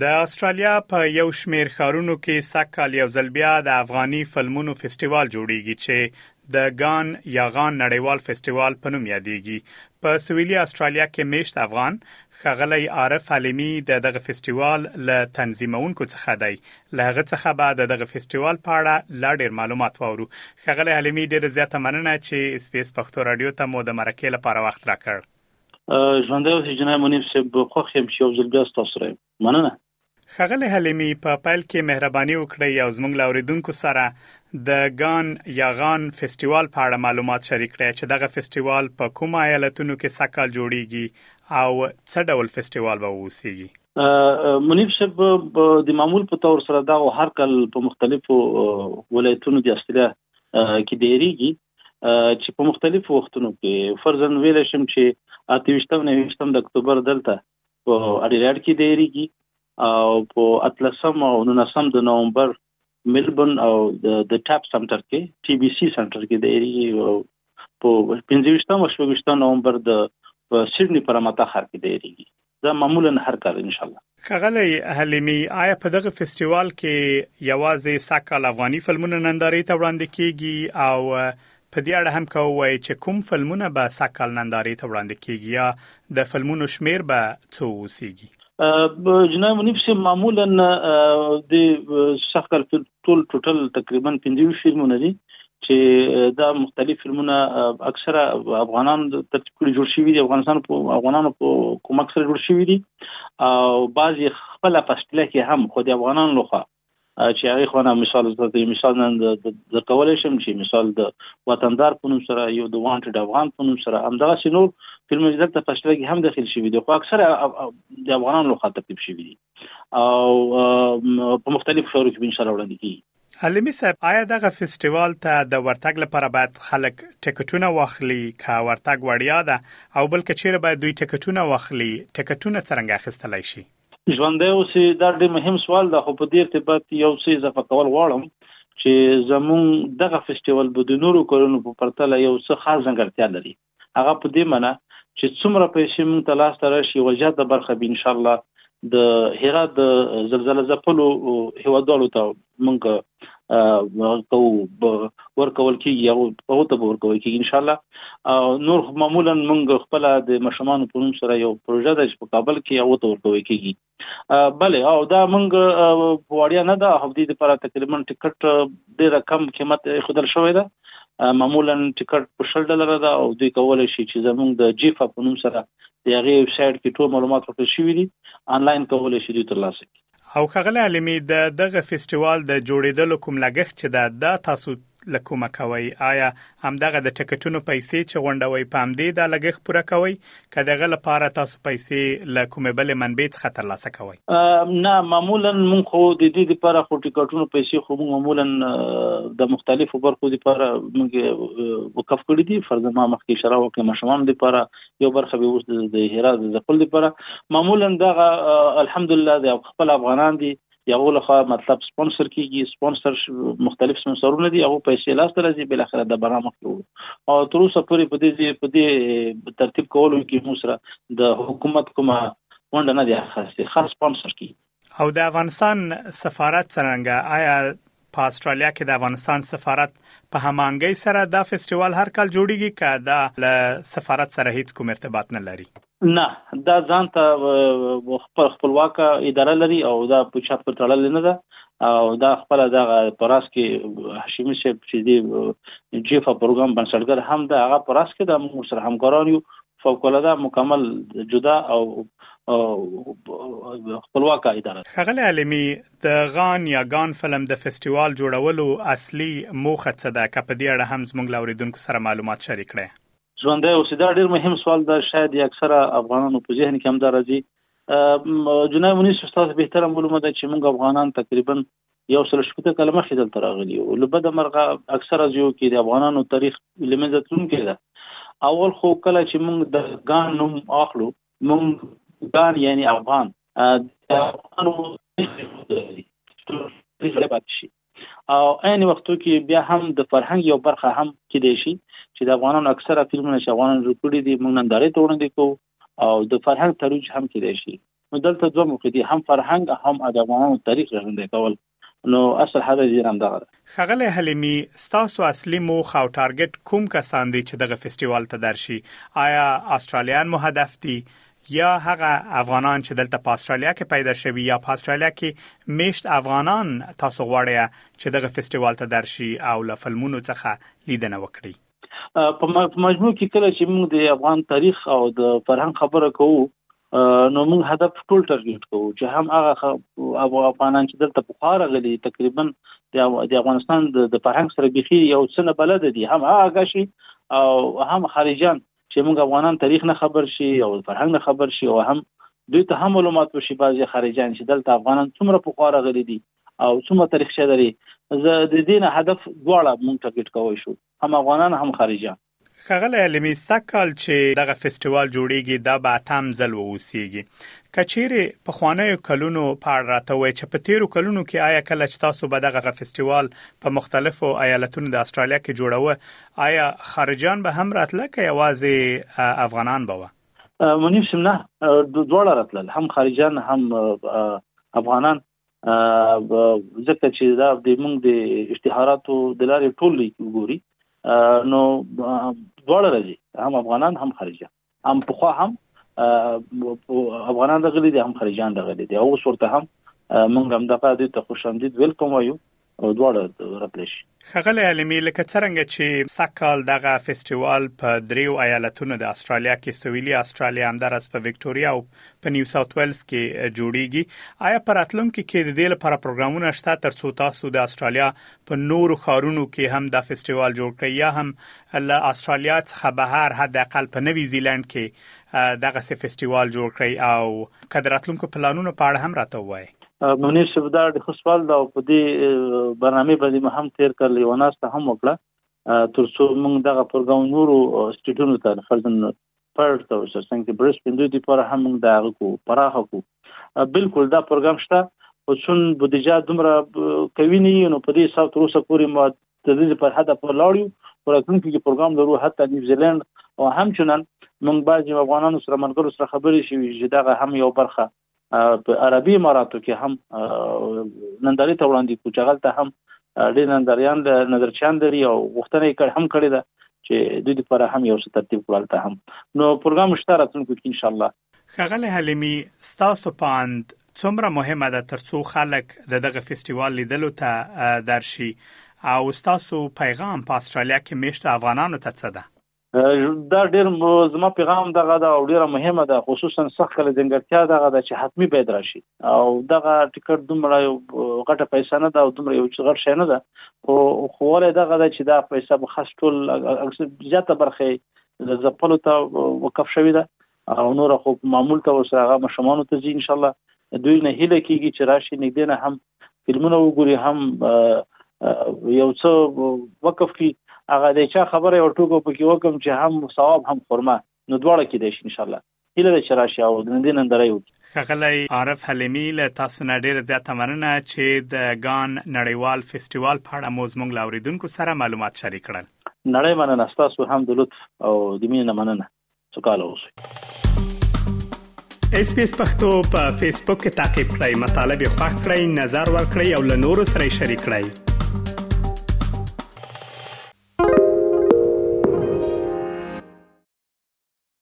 د استرالیا په یو شمیر ښارونو کې سږکال یو ځل بیا د افغاني فلمونو فیسټیوال جوړیږي چې د ګان یا غان نړیوال فیسټیوال په نوم یادېږي په سویلي استرالیا کې میشت افغان خغلی عارف علیمی د دغه فیسټیوال له تنظیمونکو څخه دی له هغه څخه به د دغه فیسټیوال په اړه لا ډیر معلومات واورو خغلی علیمی ډیره زیاته مننه چې اس پی اس پښتو رادیو ته مو د مرکې لپاره وخت راکړ ژوندی اوسې جناب منیب صاحب خوښ یم چې یو ځل بیا ستاسو سره مننه ښاغلی حلیمی په پیل کې مهرباني وکړئ او زموږ له اوریدونکو سره د ګان یا غان فیسټیوال په اړه معلومات شریک کړئ چې دغه فیسټیوال په کوم ایالتونو کې سږکال جوړیږي او څه ډول فیسټیوال به ووسیږي منیب صاحب د معمول په تور سره دا هر کال په مختلفو ولایتونو د استرالیا کې ډیریږي چې په مختلفو وختونو کې فرضاً ویلی شم چې اته ویشتم نهه ویشتم د اکتوبر دلته په اډیلاډ کې دیریږي او په اتلسم او نولسم د نومبر ملبون او د ټاپ سنټر کې ټي بي سي سنټر کې دیریږي او په پنځه ویشتم او شپږ ویشتم نومبر د سیډني پرماتا ښار کې دیریږي دا معمولا هر کال ان شاء الله ښاغلی حلیمي آیا په دغه فیسټیوال کې یوازې سږکال افغاني فلمونه نندارې ته وړاندې کیږي او په دې اړه هم که ووایي چې کوم فلمونه به سږکال نندارې ته وړاندې کیږي یا د فلمونو شمیر به څو اوسیږي جناب منیب سي معمولا د سږکال ټول ټوټل تقریبا 25 فلمونه دي چې دا مختلف فلمونه اکثره افغانان ترتیب کړي جوړ شوی دي افغانستان په افغانانو په کومک سره جوړ شوی دي او بعضي خپل پښتله کې هم خو د افغانانو لخوا چې هغه خو نه مثال زده مثال نن د کولای شم چې مثال د وطندار په نوم سره یو د وانټډ افغان په نوم سره همدغه سينور فلم زده پښتله کې هم داخل شوی دي خو اکثره د افغانانو لخوا ترتیب شوی دي او په مختلفو شورو کې به ان شاء الله وړاندې کیږي علمي صاحب آیا دغه فیسټیوال ته د ورتګ لپاره باید خلک ټکټونه واخلي که ورتګ وړیا ده او بل که چیرې باید دوی ټکټونه واخلي ټکټونه څرنګه اخیستلای شي؟ ژوندی اوسې دا ډېر مهم سوال ده خو په دې ارتباط کې یو څه اضافه کول غواړم چې زموږ دغه فیسټیوال به د نورو کلونو په پرتله یو څه خاص ځانګړتیا لري هغه په دې معنی چې څومره پیسې موږ ته لاس ته راشي یوه زیاته برخه به انشاءالله د هرات د زلزله ځپلو هیوادوالو ته موږ ورکول کیږي او هغه ته ورکول کیږي ان شاء الله نور معمولا موږ خپل د مشمانو په نوم سره یو پروژه د په کابل کې هغه ته ورکول کیږي بله او دا موږ وړیا نه ده او دې لپاره تقریبا ټیکټ ډیر کم قیمت خودل شوې ده معمولا ټیکټ په شل ډالر ده او دوی کولای شي چې زموږ د جیفا په نوم سره د هغه ویب سایټ کې ټول معلومات ورکړل شوی دي انلاین کولای شي دوی ترلاسه کړي او خغل علمي د دغه فیسټیوال د جوړیدلو کوم لګښت چې دا تاسو له کومه کوئ؟ آیا همدغه د ټکټونو پیسې چې غونډوئ په همدې دا لګښت پوره کوئ که د هغه لپاره تاسو پیسې له کومې بلې منبع څخه ترلاسه کوئ؟ نه معمولا مونږ خو د دې لپاره خو ټکټونو پیسې خو مونږ معمولا د مختلفو برخو لپاره مونږ وقف کړې دي فرض ما مخکې اشاره وکړه ماشومان لپاره یو برخه به اوس د هرات د خپل لپاره معمولا دغه الحمدلله د خپل افغانان دي د هغو لخوا مطلب سپانسر کیږي سپانسر مختلف سپانسرونه دي هغه پیسې لاس ته راځي بل اخر د برنامه کړو او تر اوسه پورې په دې په دې ترتیب کولو کې مو سره د حکومت کومه ونډه نه دی خاصه خاص سپانسر کی او د افغانستان سفارت څنګه آیا په استرالیا کې د افغانستان سفارت په همانګي سره دا فیسټیوال هر کال جوړیږي که دا له سفارت سره هیڅ کوم ارتباط نه لري نه دا ځان ته خپل خپلواک اداره لري او دا په چا پر تړلې نه ده او دا خپل دا پراس کې هاشمي صاحب چې دی جیفا پروګرام بنسټګر هم دا هغه پراس کې د موږ سره همکاران یو فوق العاده مکمل جدا او خپلواک اداره خغلی علمي د غان یا ګان فلم د فیسټیوال جوړولو اصلي موخه څه ده که په دې اړه هم زموږ لاوریدونکو سره معلومات شریک کړئ ژوندی اوسې دا ډیر مهم سوال ده شاید یې اکثره افغانانو په ذهن کې هم دا راځي جنای مونیس استاد بهتره معلومه ده چې موږ افغانان تقریبا یو سل شپږ کاله مخکې دلته راغلي یو له بده مرغه اکثره ځیو کې د افغانانو تاریخ لمنځه تلونکی ده اول خو کله چې موږ د ګان نوم اخلو موږ ګان یعنی افغان د افغانو او عین وختو کې بیا هم د فرهنګ یو برخه هم کې دی شي چې د افغانانو اکثره فلمونه چې افغانانو جوړ کړي دي موږ نندارې ته وړاندې کوو او د فرهنګ ترویج هم کې دی شي نو دلته دوه موخې دي هم فرهنګ هم د افغانانو تاریخ ژوندی کول نو اصل هغه یې هم دغه ده خغلی حلیمی ستاسو اصلي موخ او ټارګټ کوم کسان دي چې دغه فیسټیوال ته درشي آیا استرالیان مو هدف دي یا هغه افغانان چې دلته په استرالیا کې پیدا شوي یا په استرالیا کې میشت افغانان تاسو غواړي چې دغه فیسټیوال ته درشي او له فلمونو څخه لیدنه وکړي په مجموع کې کله چې موږ د افغان تاریخ او د فرهنګ خبره کوو نو موږ هدف ټول ټارګټ کوو چې هم هغه افغانان چې دلته په خار غلي تقریبا د افغانستان د فرهنګ سره بيخي یو څه نه بلد دي هم هغه شي او هم خارجان چې موږ افغانان تاریخ نه خبر شي او فرهنګ نه خبر شي او هم دوی ته هم معلومات وشي بعضی خارجان چې دلته افغانان څومره په خواره غلي دي او څومره تاریخچه لري زه د دین هدف دواړه مونږ ټاکټ کوی شو هم افغانان هم خارجان خغله علمي سکال چې دغه فیسټیوال جوړیږي دا به اتم ځل ووسیږي کچېره په خوانیو کلونو په اړه راته وای چې په تیرو کلونو کې آیا کله چې تاسو به دغه فیسټیوال په مختلفو ایالتونو د استرالیا کې جوړوه آیا خارجیان به هم راتله که یوازې افغانان به وه منیب سم نه دواړه راتلل هم خارجان هم افغانان ځکه چې دا د موږ د اشتهاراتو د لارې ټول ګوري نو دواړه راځي هم افغانان هم خارجان هم پخوا هم افغانان دغلي دي هم خارجان دغلي دي او صورت هم مونږ هم دغه دي ته خوش آمدید ویلکم وایو او دواړه راتلی شي خغلی علمي لکه څرنګه چې سکال دغه فیسټیوال په دریو ایالتونو د استرالیا کې سویلي استرالیا همدارس په وکټوریا او په نیو ساوت ویلز کې جوړیږي آیا پر اتلونکو کې د دې لپاره پروګرامونه شته ترڅو تاسو د استرالیا په نورو خارونو کې هم دا فیسټیوال جوړ کړئ یا هم له استرالیا څخه بهر حد اقل په نوی زیلند کې دغه سه فیسټیوال جوړ کړئ او که د راتلونکو پلانونو په اړه هم راته ووایئ منیر صاحب دا د خصوال دا په دې برنامه باندې مهم تیر کړل یو ناس ته هم وکړه ترڅو موږ دغه پروګرام نورو سټیټونو ته فرضاً پرد ته اوسه څنګه برس پندو دی پر هم موږ دا غو پراخ کو بالکل دا پروګرام شته او چون بودجه دومره کوي نه نو په دې حساب تر اوسه پورې ما د دې پر حد په لاړیو ورکړونکو کې پروګرام لرو حتی نیوزیلند او همچنان موږ بعضی افغانانو سره ملګرو سره خبرې شوې چې دا هم یو برخه په عربي اماراتو کې هم نندارې ته وړاندې کوو چې هغلته هم ډېر ننداریان د نظرچیان لري او غوښتنه یې کړې هم کړې ده چې دوی لپاره هم یو څه ترتیب کړو هلته هم نو پروګرام شته راتلونکو کې انشاءالله ښاغلی حلیمي ستاسو په اند څومره مهمه ده ترڅو خلک د دغه فیسټیوال لیدلو ته درشي او ستاسو پیغام په استرالیا کې میشتو افغانانو ته څه ده دا ډیر زما پیغام دغه دا او ډیره مهمه ده خصوصا سخت کله ځنګړتیا دغه ده چې حتمی باید راشي او دغه ټیکټ دومره غټه پیسې نه ده او دومره یو غټ شې نه ده خو خو ولې دغه ده چې دا پیسې به خاص ټول زیاته برخه د ځپلو ته وقف شوې ده او نور خو معمول ته ورسره هغه مشمانو ته ځي ان شاء الله دوی نه هله کیږي چې راشي نګدې نه هم فلمونه وګوري هم یو څه وقف کی هغه د چا خبره یو ټکو پکې وکم چې هم ثواب هم خرمه نو دواړه کې دي ان شاء الله هیله ده چې راشي او د نندې نندره یو خغلی عارف حلیمی له تاسو نه ډیره زیاته مننه چې د ګان نړیوال فیسټیوال په اړه مو زموږ لاوریدونکو سره معلومات شریک کړل نړۍ مننه تاسو هم د لطف او د مینې مننه سوکاله اوسئ اس پی اس پختو په فیسبوک کې تا کې پلی مطلب یو فاک کړئ نظر ور کړئ او له نورو سره شریک کړئ